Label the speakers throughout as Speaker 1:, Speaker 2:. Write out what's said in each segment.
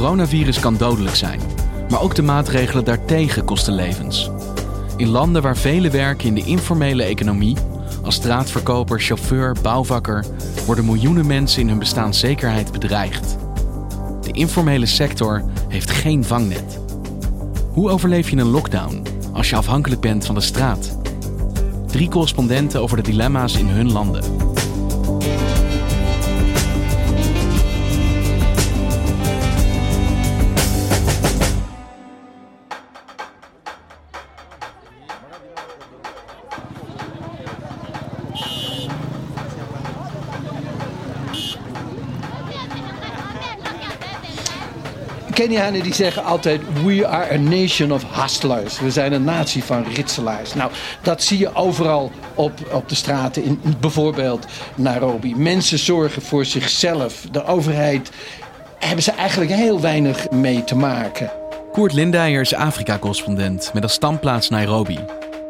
Speaker 1: Coronavirus kan dodelijk zijn, maar ook de maatregelen daartegen kosten levens. In landen waar velen werken in de informele economie, als straatverkoper, chauffeur, bouwvakker, worden miljoenen mensen in hun bestaanszekerheid bedreigd. De informele sector heeft geen vangnet. Hoe overleef je een lockdown als je afhankelijk bent van de straat? Drie correspondenten over de dilemma's in hun landen.
Speaker 2: Kenianen die zeggen altijd: We are a nation of hustlers. We zijn een natie van ritselaars. Nou, dat zie je overal op, op de straten in bijvoorbeeld Nairobi. Mensen zorgen voor zichzelf. De overheid hebben ze eigenlijk heel weinig mee te maken.
Speaker 1: Koert Lindijer is Afrika-correspondent met als standplaats Nairobi.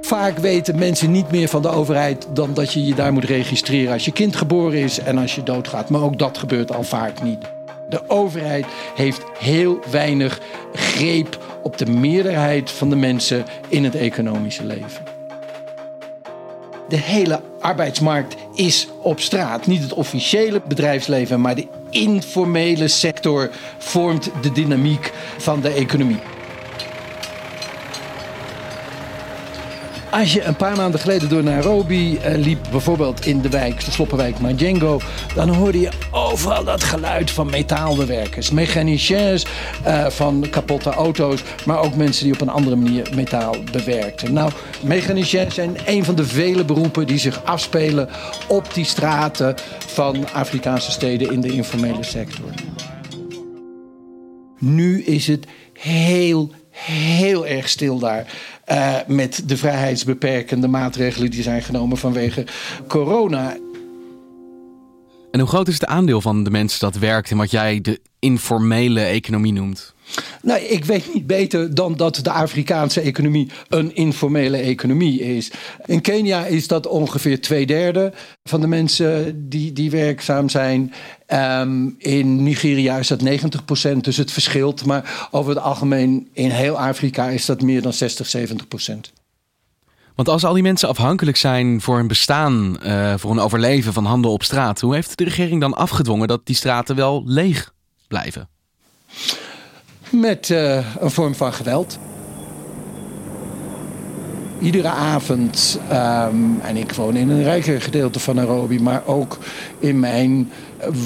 Speaker 2: Vaak weten mensen niet meer van de overheid dan dat je je daar moet registreren als je kind geboren is en als je doodgaat. Maar ook dat gebeurt al vaak niet. De overheid heeft heel weinig greep op de meerderheid van de mensen in het economische leven. De hele arbeidsmarkt is op straat. Niet het officiële bedrijfsleven, maar de informele sector vormt de dynamiek van de economie. Als je een paar maanden geleden door Nairobi uh, liep, bijvoorbeeld in de wijk, de sloppenwijk Majengo, dan hoorde je overal dat geluid van metaalbewerkers, mechaniciens uh, van kapotte auto's, maar ook mensen die op een andere manier metaal bewerkten. Nou, mechaniciens zijn een van de vele beroepen die zich afspelen op die straten van Afrikaanse steden in de informele sector. Nu is het heel, heel erg stil daar. Uh, met de vrijheidsbeperkende maatregelen die zijn genomen vanwege corona.
Speaker 1: En hoe groot is het aandeel van de mensen dat werkt in wat jij de informele economie noemt?
Speaker 2: Nou, ik weet niet beter dan dat de Afrikaanse economie een informele economie is. In Kenia is dat ongeveer twee derde van de mensen die, die werkzaam zijn. Um, in Nigeria is dat 90 procent, dus het verschilt. Maar over het algemeen in heel Afrika is dat meer dan 60, 70 procent.
Speaker 1: Want als al die mensen afhankelijk zijn voor hun bestaan, uh, voor hun overleven van handel op straat, hoe heeft de regering dan afgedwongen dat die straten wel leeg blijven?
Speaker 2: Met uh, een vorm van geweld. Iedere avond, um, en ik woon in een rijker gedeelte van Nairobi, maar ook in mijn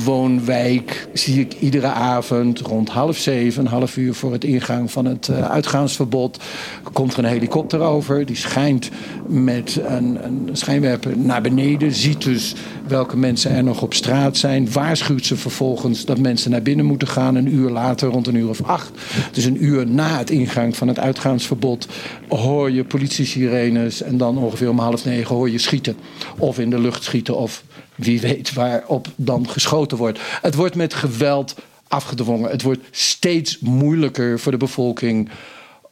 Speaker 2: woonwijk zie ik iedere avond rond half zeven, half uur voor het ingang van het uh, uitgaansverbod, komt er een helikopter over. Die schijnt met een, een schijnwerper naar beneden, ziet dus welke mensen er nog op straat zijn, waarschuwt ze vervolgens dat mensen naar binnen moeten gaan. Een uur later, rond een uur of acht, dus een uur na het ingang van het uitgaansverbod, hoor je politie-sirenes en dan ongeveer om half negen hoor je schieten. Of in de lucht schieten of wie weet waarop dan geschoten wordt. Het wordt met geweld afgedwongen. Het wordt steeds moeilijker voor de bevolking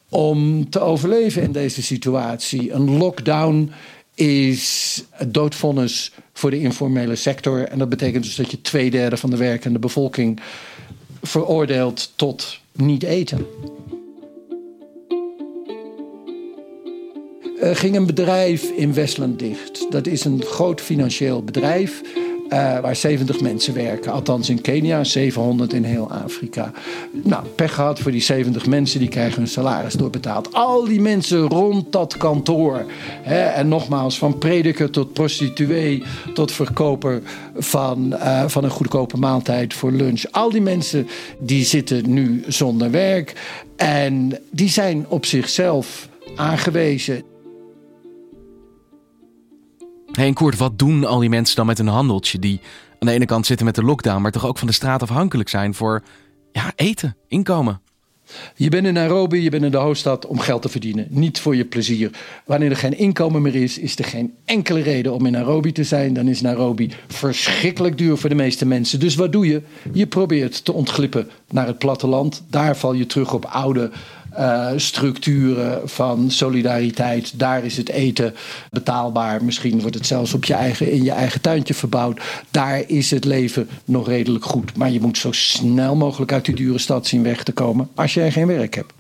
Speaker 2: om te overleven in deze situatie. Een lockdown is het doodvonnis voor de informele sector. En dat betekent dus dat je twee derde van de werkende bevolking veroordeelt tot niet eten. Er ging een bedrijf in Westland dicht. Dat is een groot financieel bedrijf. eh, waar 70 mensen werken. Althans in Kenia, 700 in heel Afrika. Nou, pech gehad voor die 70 mensen, die krijgen hun salaris doorbetaald. Al die mensen rond dat kantoor. Hè, en nogmaals, van prediker tot prostituee tot verkoper van, uh, van een goedkope maaltijd voor lunch. Al die mensen die zitten nu zonder werk. En die zijn op zichzelf aangewezen.
Speaker 1: Hey, en wat doen al die mensen dan met een handeltje die aan de ene kant zitten met de lockdown, maar toch ook van de straat afhankelijk zijn voor ja, eten, inkomen?
Speaker 2: Je bent in Nairobi, je bent in de hoofdstad om geld te verdienen, niet voor je plezier. Wanneer er geen inkomen meer is, is er geen enkele reden om in Nairobi te zijn. Dan is Nairobi verschrikkelijk duur voor de meeste mensen. Dus wat doe je? Je probeert te ontglippen naar het platteland. Daar val je terug op oude uh, structuren van solidariteit. Daar is het eten betaalbaar. Misschien wordt het zelfs op je eigen, in je eigen tuintje verbouwd. Daar is het leven nog redelijk goed. Maar je moet zo snel mogelijk uit die dure stad zien weg te komen als je geen werk hebt.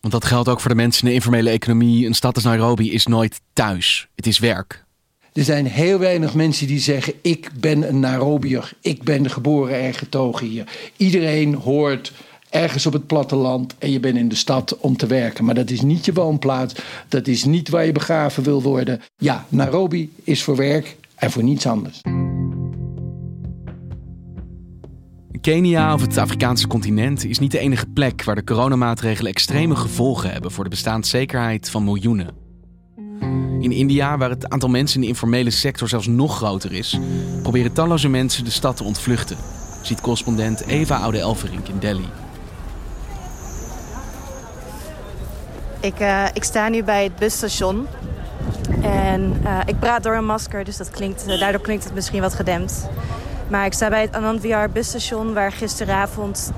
Speaker 1: Want dat geldt ook voor de mensen in de informele economie. Een stad als Nairobi is nooit thuis. Het is werk.
Speaker 2: Er zijn heel weinig mensen die zeggen: Ik ben een Nairobier. Ik ben geboren en getogen hier. Iedereen hoort ergens op het platteland en je bent in de stad om te werken. Maar dat is niet je woonplaats. Dat is niet waar je begraven wil worden. Ja, Nairobi is voor werk en voor niets anders.
Speaker 1: Kenia of het Afrikaanse continent is niet de enige plek waar de coronamaatregelen extreme gevolgen hebben voor de bestaanszekerheid van miljoenen. In India, waar het aantal mensen in de informele sector zelfs nog groter is, proberen talloze mensen de stad te ontvluchten, ziet correspondent Eva Oude Elverink in Delhi.
Speaker 3: Ik, uh, ik sta nu bij het busstation. En uh, ik praat door een masker, dus dat klinkt, uh, daardoor klinkt het misschien wat gedempt. Maar ik sta bij het Anand Vihar busstation... waar gisteravond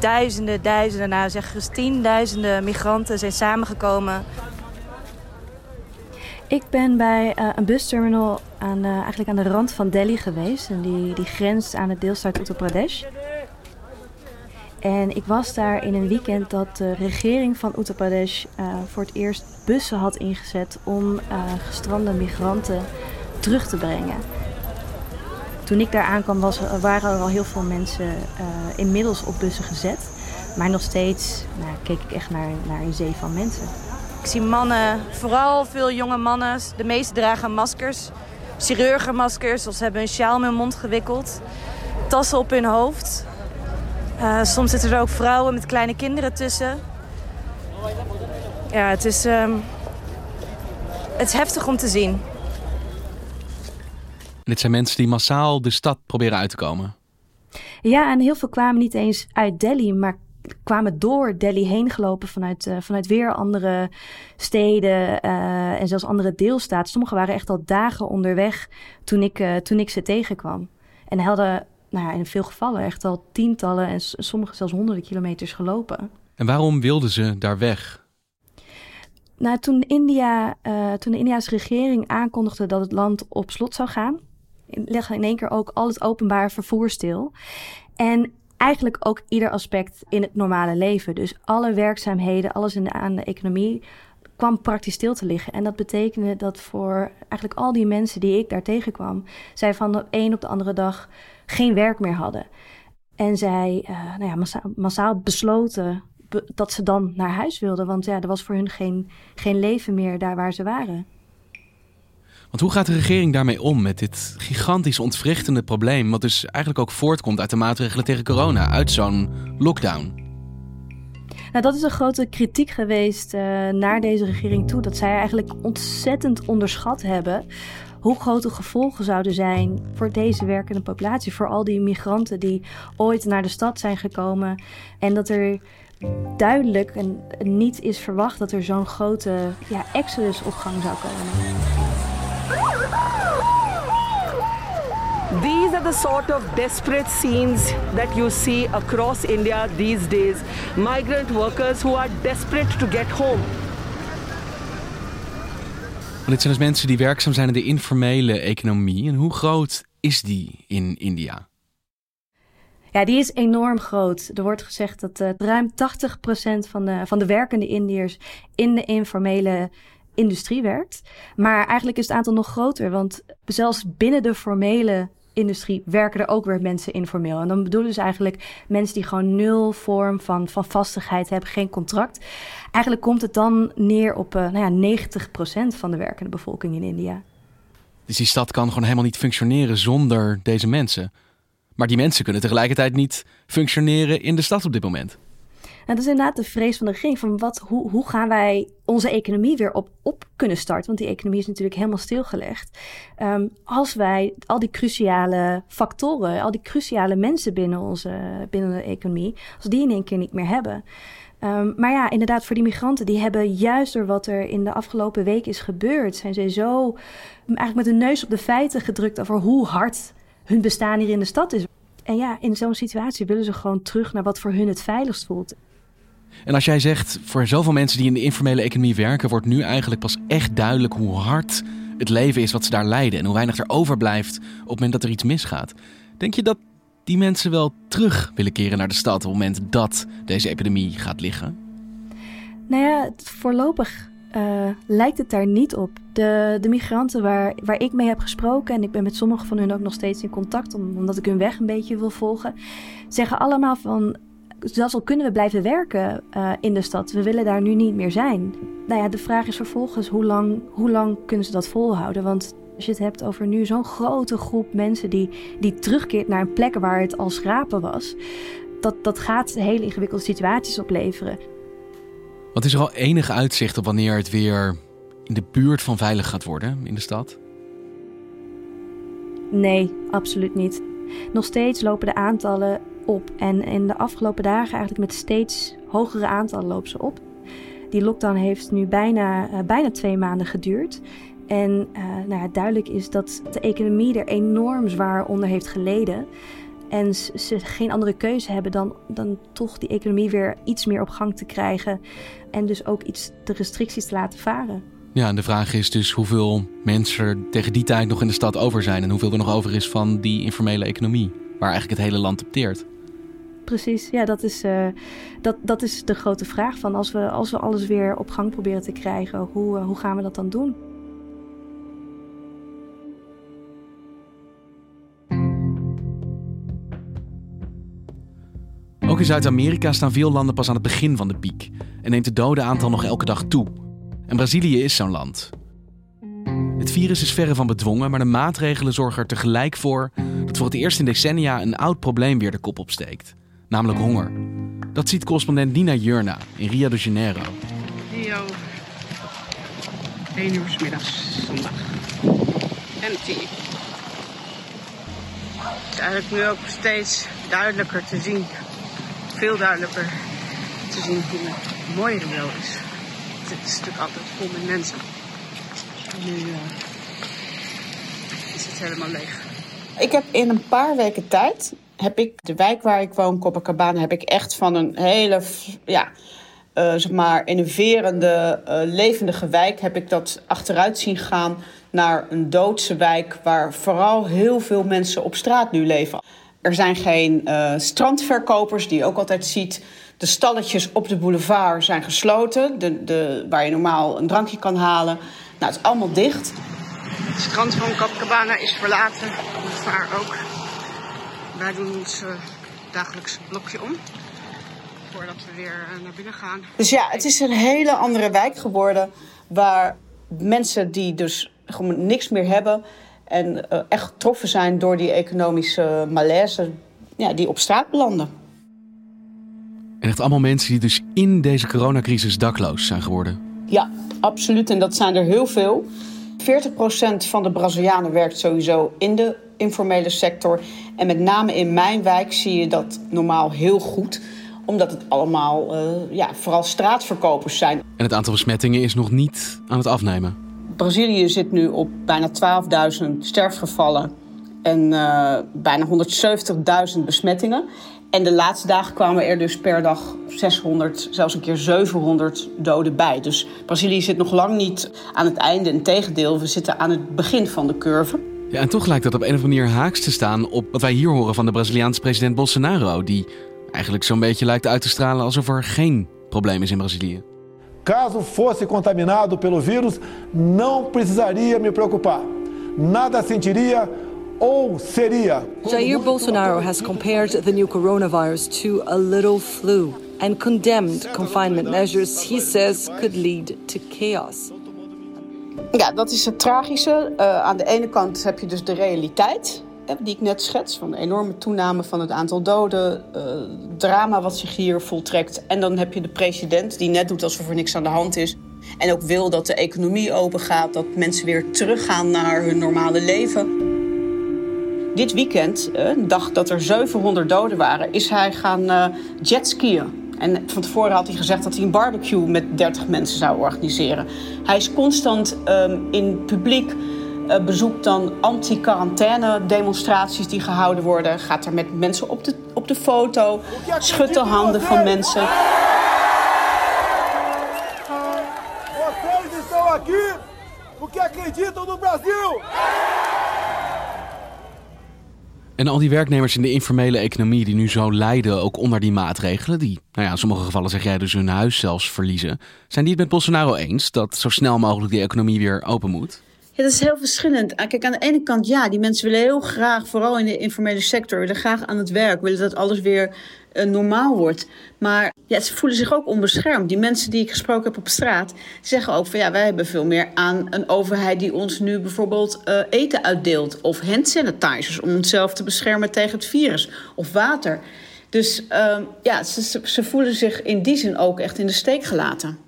Speaker 3: duizenden, duizenden, nou zeg gerust tienduizenden migranten zijn samengekomen. Ik ben bij een busterminal aan, eigenlijk aan de rand van Delhi geweest. En die, die grenst aan het deelstaat Uttar Pradesh. En ik was daar in een weekend dat de regering van Uttar Pradesh uh, voor het eerst bussen had ingezet om uh, gestrande migranten terug te brengen. Toen ik daar aankwam was, waren er al heel veel mensen uh, inmiddels op bussen gezet. Maar nog steeds nou, keek ik echt naar, naar een zee van mensen. Ik zie mannen, vooral veel jonge mannen. De meeste dragen maskers, chirurgenmaskers of ze hebben een sjaal om hun mond gewikkeld. Tassen op hun hoofd. Uh, soms zitten er ook vrouwen met kleine kinderen tussen. Ja, het is, um, het is heftig om te zien.
Speaker 1: dit zijn mensen die massaal de stad proberen uit te komen.
Speaker 3: Ja, en heel veel kwamen niet eens uit Delhi, maar kwamen door Delhi heen gelopen vanuit, uh, vanuit weer andere steden uh, en zelfs andere deelstaten. Sommigen waren echt al dagen onderweg toen ik, uh, toen ik ze tegenkwam. En hadden nou ja, in veel gevallen echt al tientallen en sommige zelfs honderden kilometers gelopen.
Speaker 1: En waarom wilden ze daar weg?
Speaker 3: Nou, toen, India, uh, toen de Indiaanse regering aankondigde dat het land op slot zou gaan, legde in één keer ook al het openbaar vervoer stil. En eigenlijk ook ieder aspect in het normale leven. Dus alle werkzaamheden, alles in de, aan de economie kwam praktisch stil te liggen. En dat betekende dat voor eigenlijk al die mensen die ik daar tegenkwam, zij van de een op de andere dag geen werk meer hadden. En zij uh, nou ja, massaal, massaal besloten dat ze dan naar huis wilden. Want ja, er was voor hun geen, geen leven meer daar waar ze waren.
Speaker 1: Want hoe gaat de regering daarmee om met dit gigantisch ontwrichtende probleem, wat dus eigenlijk ook voortkomt uit de maatregelen tegen corona, uit zo'n lockdown?
Speaker 3: Nou, dat is een grote kritiek geweest uh, naar deze regering toe. Dat zij eigenlijk ontzettend onderschat hebben hoe grote gevolgen zouden zijn voor deze werkende populatie. Voor al die migranten die ooit naar de stad zijn gekomen. En dat er duidelijk en niet is verwacht dat er zo'n grote ja, exodus op gang zou komen.
Speaker 4: These are the sort of desperate scenes that you see across India these days. Migrant workers who are desperate to get home.
Speaker 1: Dit zijn dus mensen die werkzaam zijn in de informele economie. En hoe groot is die in India?
Speaker 3: Ja, die is enorm groot. Er wordt gezegd dat uh, ruim 80% van de, van de werkende Indiërs in de informele industrie werkt. Maar eigenlijk is het aantal nog groter, want zelfs binnen de formele industrie werken er ook weer mensen informeel. En dan bedoelen ze eigenlijk mensen die gewoon nul vorm van, van vastigheid hebben, geen contract. Eigenlijk komt het dan neer op uh, nou ja, 90% van de werkende bevolking in India.
Speaker 1: Dus die stad kan gewoon helemaal niet functioneren zonder deze mensen. Maar die mensen kunnen tegelijkertijd niet functioneren in de stad op dit moment.
Speaker 3: Dat is inderdaad de vrees van de regering. Van wat, hoe, hoe gaan wij onze economie weer op, op kunnen starten? Want die economie is natuurlijk helemaal stilgelegd. Um, als wij al die cruciale factoren, al die cruciale mensen binnen, onze, binnen de economie, als die in één keer niet meer hebben. Um, maar ja, inderdaad, voor die migranten, die hebben juist door wat er in de afgelopen week is gebeurd, zijn ze zo eigenlijk met de neus op de feiten gedrukt over hoe hard hun bestaan hier in de stad is. En ja, in zo'n situatie willen ze gewoon terug naar wat voor hun het veiligst voelt.
Speaker 1: En als jij zegt, voor zoveel mensen die in de informele economie werken, wordt nu eigenlijk pas echt duidelijk hoe hard het leven is wat ze daar leiden en hoe weinig er overblijft op het moment dat er iets misgaat. Denk je dat die mensen wel terug willen keren naar de stad op het moment dat deze epidemie gaat liggen?
Speaker 3: Nou ja, voorlopig uh, lijkt het daar niet op. De, de migranten waar, waar ik mee heb gesproken, en ik ben met sommige van hun ook nog steeds in contact, omdat ik hun weg een beetje wil volgen, zeggen allemaal van zelfs al kunnen we blijven werken uh, in de stad, we willen daar nu niet meer zijn. Nou ja, de vraag is vervolgens hoe lang, hoe lang kunnen ze dat volhouden? Want als je het hebt over nu zo'n grote groep mensen die, die terugkeert naar een plek waar het al schrapen was, dat, dat gaat hele ingewikkelde situaties opleveren.
Speaker 1: Wat is er al enig uitzicht op wanneer het weer in de buurt van veilig gaat worden in de stad?
Speaker 3: Nee, absoluut niet. Nog steeds lopen de aantallen op. En in de afgelopen dagen eigenlijk met steeds hogere aantallen lopen ze op. Die lockdown heeft nu bijna, uh, bijna twee maanden geduurd. En uh, nou duidelijk is dat de economie er enorm zwaar onder heeft geleden. En ze geen andere keuze hebben dan, dan toch die economie weer iets meer op gang te krijgen. En dus ook iets de restricties te laten varen.
Speaker 1: Ja, en de vraag is dus hoeveel mensen er tegen die tijd nog in de stad over zijn. En hoeveel er nog over is van die informele economie. Waar eigenlijk het hele land op teert.
Speaker 3: Precies, ja, dat is, uh, dat, dat is de grote vraag. Van als, we, als we alles weer op gang proberen te krijgen, hoe, uh, hoe gaan we dat dan doen?
Speaker 1: Ook in Zuid-Amerika staan veel landen pas aan het begin van de piek en neemt het dodenaantal nog elke dag toe. En Brazilië is zo'n land. Het virus is verre van bedwongen, maar de maatregelen zorgen er tegelijk voor dat voor het eerst in decennia een oud probleem weer de kop opsteekt, namelijk honger. Dat ziet correspondent Nina Jurna in Rio de Janeiro.
Speaker 5: Rio, 1 uur s middags zondag. En 10. Het is eigenlijk nu ook steeds duidelijker te zien veel duidelijker te zien hoe mooi Rio is. Het is natuurlijk altijd vol met mensen. nu uh, is het helemaal leeg.
Speaker 6: Ik heb in een paar weken tijd, heb ik de wijk waar ik woon, Copacabana, heb ik echt van een hele, ja, uh, zeg maar, innoverende, uh, levendige wijk, heb ik dat achteruit zien gaan naar een doodse wijk waar vooral heel veel mensen op straat nu leven. Er zijn geen uh, strandverkopers, die je ook altijd ziet. De stalletjes op de boulevard zijn gesloten, de, de, waar je normaal een drankje kan halen. Nou, het is allemaal dicht.
Speaker 5: Het strand van Copacabana is verlaten, de vaar ook. Wij doen ons uh, dagelijks blokje om, voordat we weer uh, naar binnen gaan.
Speaker 6: Dus ja, het is een hele andere wijk geworden, waar mensen die dus gewoon niks meer hebben en uh, echt getroffen zijn door die economische malaise ja, die op straat belanden.
Speaker 1: En echt allemaal mensen die dus in deze coronacrisis dakloos zijn geworden.
Speaker 6: Ja, absoluut. En dat zijn er heel veel. 40% van de Brazilianen werkt sowieso in de informele sector. En met name in mijn wijk zie je dat normaal heel goed omdat het allemaal uh, ja, vooral straatverkopers zijn.
Speaker 1: En het aantal besmettingen is nog niet aan het afnemen.
Speaker 6: Brazilië zit nu op bijna 12.000 sterfgevallen en uh, bijna 170.000 besmettingen. En de laatste dagen kwamen er dus per dag 600, zelfs een keer 700 doden bij. Dus Brazilië zit nog lang niet aan het einde. Integendeel, we zitten aan het begin van de curve.
Speaker 1: Ja, en toch lijkt dat op een of andere manier haaks te staan op wat wij hier horen van de Braziliaanse president Bolsonaro. Die eigenlijk zo'n beetje lijkt uit te stralen alsof er geen probleem is in Brazilië.
Speaker 7: Caso fosse contaminado pelo vírus, não precisaria me preocupar. Nada sentiria.
Speaker 8: Jair Bolsonaro has compared the new coronavirus to a little flu and condemned confinement measures he says could lead to chaos.
Speaker 6: Ja, dat is het tragische. Uh, aan de ene kant heb je dus de realiteit, die ik net schets, van de enorme toename van het aantal doden, uh, drama wat zich hier voltrekt. En dan heb je de president die net doet alsof er niks aan de hand is. En ook wil dat de economie open gaat, dat mensen weer teruggaan naar hun normale leven. Dit weekend, een dag dat er 700 doden waren, is hij gaan uh, jetskiën. En van tevoren had hij gezegd dat hij een barbecue met 30 mensen zou organiseren. Hij is constant um, in publiek, uh, bezoekt dan anti-quarantaine demonstraties die gehouden worden. Gaat er met mensen op de, op de foto, schudt de handen van mensen.
Speaker 7: Vocês estão aqui porque acreditam no Brasil!
Speaker 1: En al die werknemers in de informele economie die nu zo lijden, ook onder die maatregelen, die, nou ja, in sommige gevallen zeg jij dus hun huis zelfs verliezen, zijn die het met Bolsonaro eens dat zo snel mogelijk die economie weer open moet?
Speaker 6: Ja, dat is heel verschillend. Ah, kijk, aan de ene kant ja, die mensen willen heel graag, vooral in de informele sector, willen graag aan het werk, willen dat alles weer uh, normaal wordt. Maar ja, ze voelen zich ook onbeschermd. Die mensen die ik gesproken heb op straat zeggen ook van ja, wij hebben veel meer aan een overheid die ons nu bijvoorbeeld uh, eten uitdeelt. Of handsanitizers om onszelf te beschermen tegen het virus. Of water. Dus uh, ja, ze, ze voelen zich in die zin ook echt in de steek gelaten.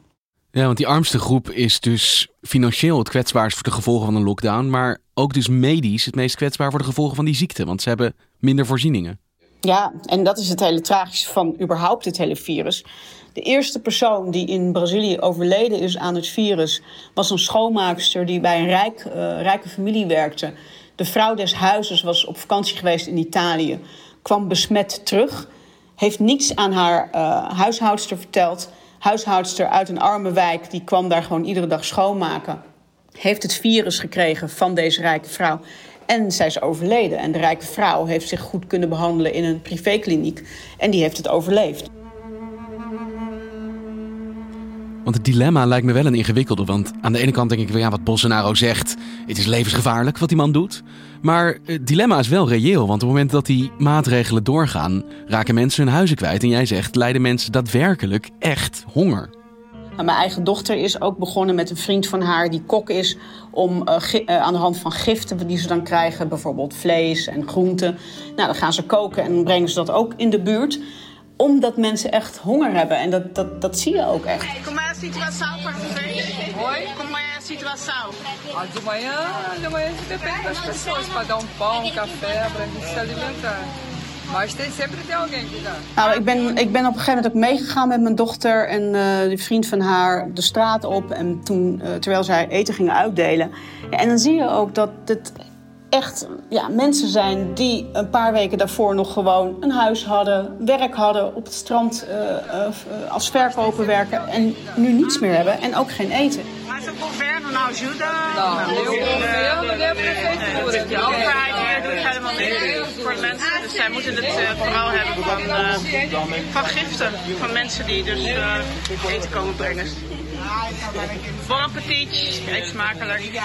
Speaker 1: Ja, want die armste groep is dus financieel het kwetsbaarst voor de gevolgen van een lockdown. Maar ook dus medisch het meest kwetsbaar voor de gevolgen van die ziekte. Want ze hebben minder voorzieningen.
Speaker 6: Ja, en dat is het hele tragische van überhaupt het hele virus. De eerste persoon die in Brazilië overleden is aan het virus was een schoonmaakster die bij een rijk, uh, rijke familie werkte. De vrouw des huizes was op vakantie geweest in Italië, kwam besmet terug, heeft niets aan haar uh, huishoudster verteld. Huishoudster uit een arme wijk, die kwam daar gewoon iedere dag schoonmaken. Heeft het virus gekregen van deze rijke vrouw. En zij is overleden. En de rijke vrouw heeft zich goed kunnen behandelen in een privékliniek. En die heeft het overleefd.
Speaker 1: Want het dilemma lijkt me wel een ingewikkelde. Want aan de ene kant denk ik wel, ja, wat Bolsonaro zegt, het is levensgevaarlijk wat die man doet. Maar het dilemma is wel reëel. Want op het moment dat die maatregelen doorgaan, raken mensen hun huizen kwijt. En jij zegt, lijden mensen daadwerkelijk echt honger.
Speaker 6: Mijn eigen dochter is ook begonnen met een vriend van haar die kok is. Om uh, uh, aan de hand van giften die ze dan krijgen, bijvoorbeeld vlees en groenten. Nou, dan gaan ze koken en brengen ze dat ook in de buurt. Omdat mensen echt honger hebben. En dat, dat, dat zie je ook echt.
Speaker 5: Como é a situação para vocês? Oi? Como é a situação?
Speaker 9: Ah, de manhã, de manhã depende das pessoas para dar um pão, um café, para a gente se alimentar. Maar steeds sempre tem alguém dá.
Speaker 6: Nou, ik ben, ik ben op een gegeven moment ook meegegaan met mijn dochter en uh, die vriend van haar de straat op. En toen, uh, terwijl zij eten gingen uitdelen. Ja, en dan zie je ook dat het echt ja, mensen zijn die een paar weken daarvoor nog gewoon een huis hadden, werk hadden, op het strand uh, als verkoper werken en nu niets meer hebben en ook geen eten.
Speaker 5: Mas o governo não ajuda?
Speaker 9: Não, nem o governo, nem a prefeitura.
Speaker 5: De overheid hier doet helemaal niks voor mensen. Dus zij moeten het uh, vooral hebben van, uh, van giften. Van mensen die dus uh, eten komen brengen. Bon appetit, eet smakelijk.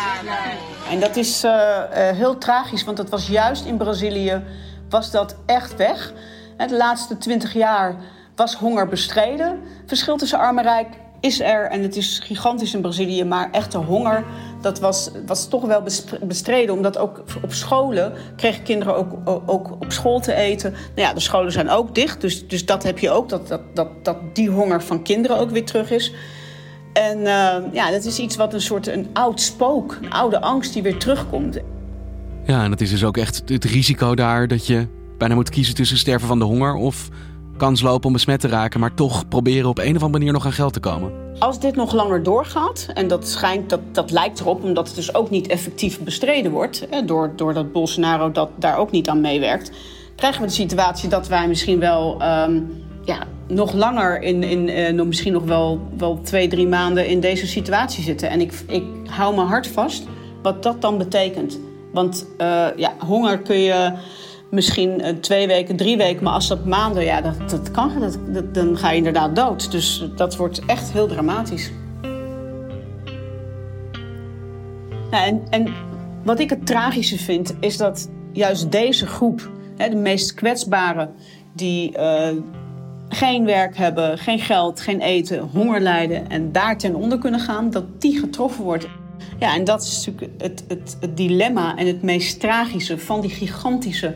Speaker 6: En dat is heel tragisch, want dat was juist in Brazilië was dat echt weg. De laatste twintig jaar was honger bestreden. Verschil tussen arm en rijk is er en het is gigantisch in Brazilië, maar echte honger, dat was, was toch wel bestreden. Omdat ook op scholen kregen kinderen ook, ook op school te eten. Nou ja, de scholen zijn ook dicht, dus, dus dat heb je ook, dat, dat, dat, dat die honger van kinderen ook weer terug is. En uh, ja, dat is iets wat een soort een oud spook, een oude angst die weer terugkomt.
Speaker 1: Ja, en dat is dus ook echt het risico daar dat je bijna moet kiezen tussen sterven van de honger of kans lopen om besmet te raken, maar toch proberen op een of andere manier nog aan geld te komen.
Speaker 6: Als dit nog langer doorgaat, en dat, schijnt, dat, dat lijkt erop, omdat het dus ook niet effectief bestreden wordt, hè, door, doordat Bolsonaro dat, daar ook niet aan meewerkt, krijgen we de situatie dat wij misschien wel um, ja, nog langer, in, in, uh, misschien nog wel, wel twee, drie maanden in deze situatie zitten. En ik, ik hou mijn hart vast wat dat dan betekent. Want uh, ja, honger kun je misschien uh, twee weken, drie weken. Maar als dat maanden, ja, dat, dat kan. Dat, dan ga je inderdaad dood. Dus dat wordt echt heel dramatisch. En, en wat ik het tragische vind, is dat juist deze groep, hè, de meest kwetsbaren, die uh, geen werk hebben, geen geld, geen eten, honger lijden en daar ten onder kunnen gaan, dat die getroffen wordt. Ja, en dat is natuurlijk het, het dilemma en het meest tragische van die gigantische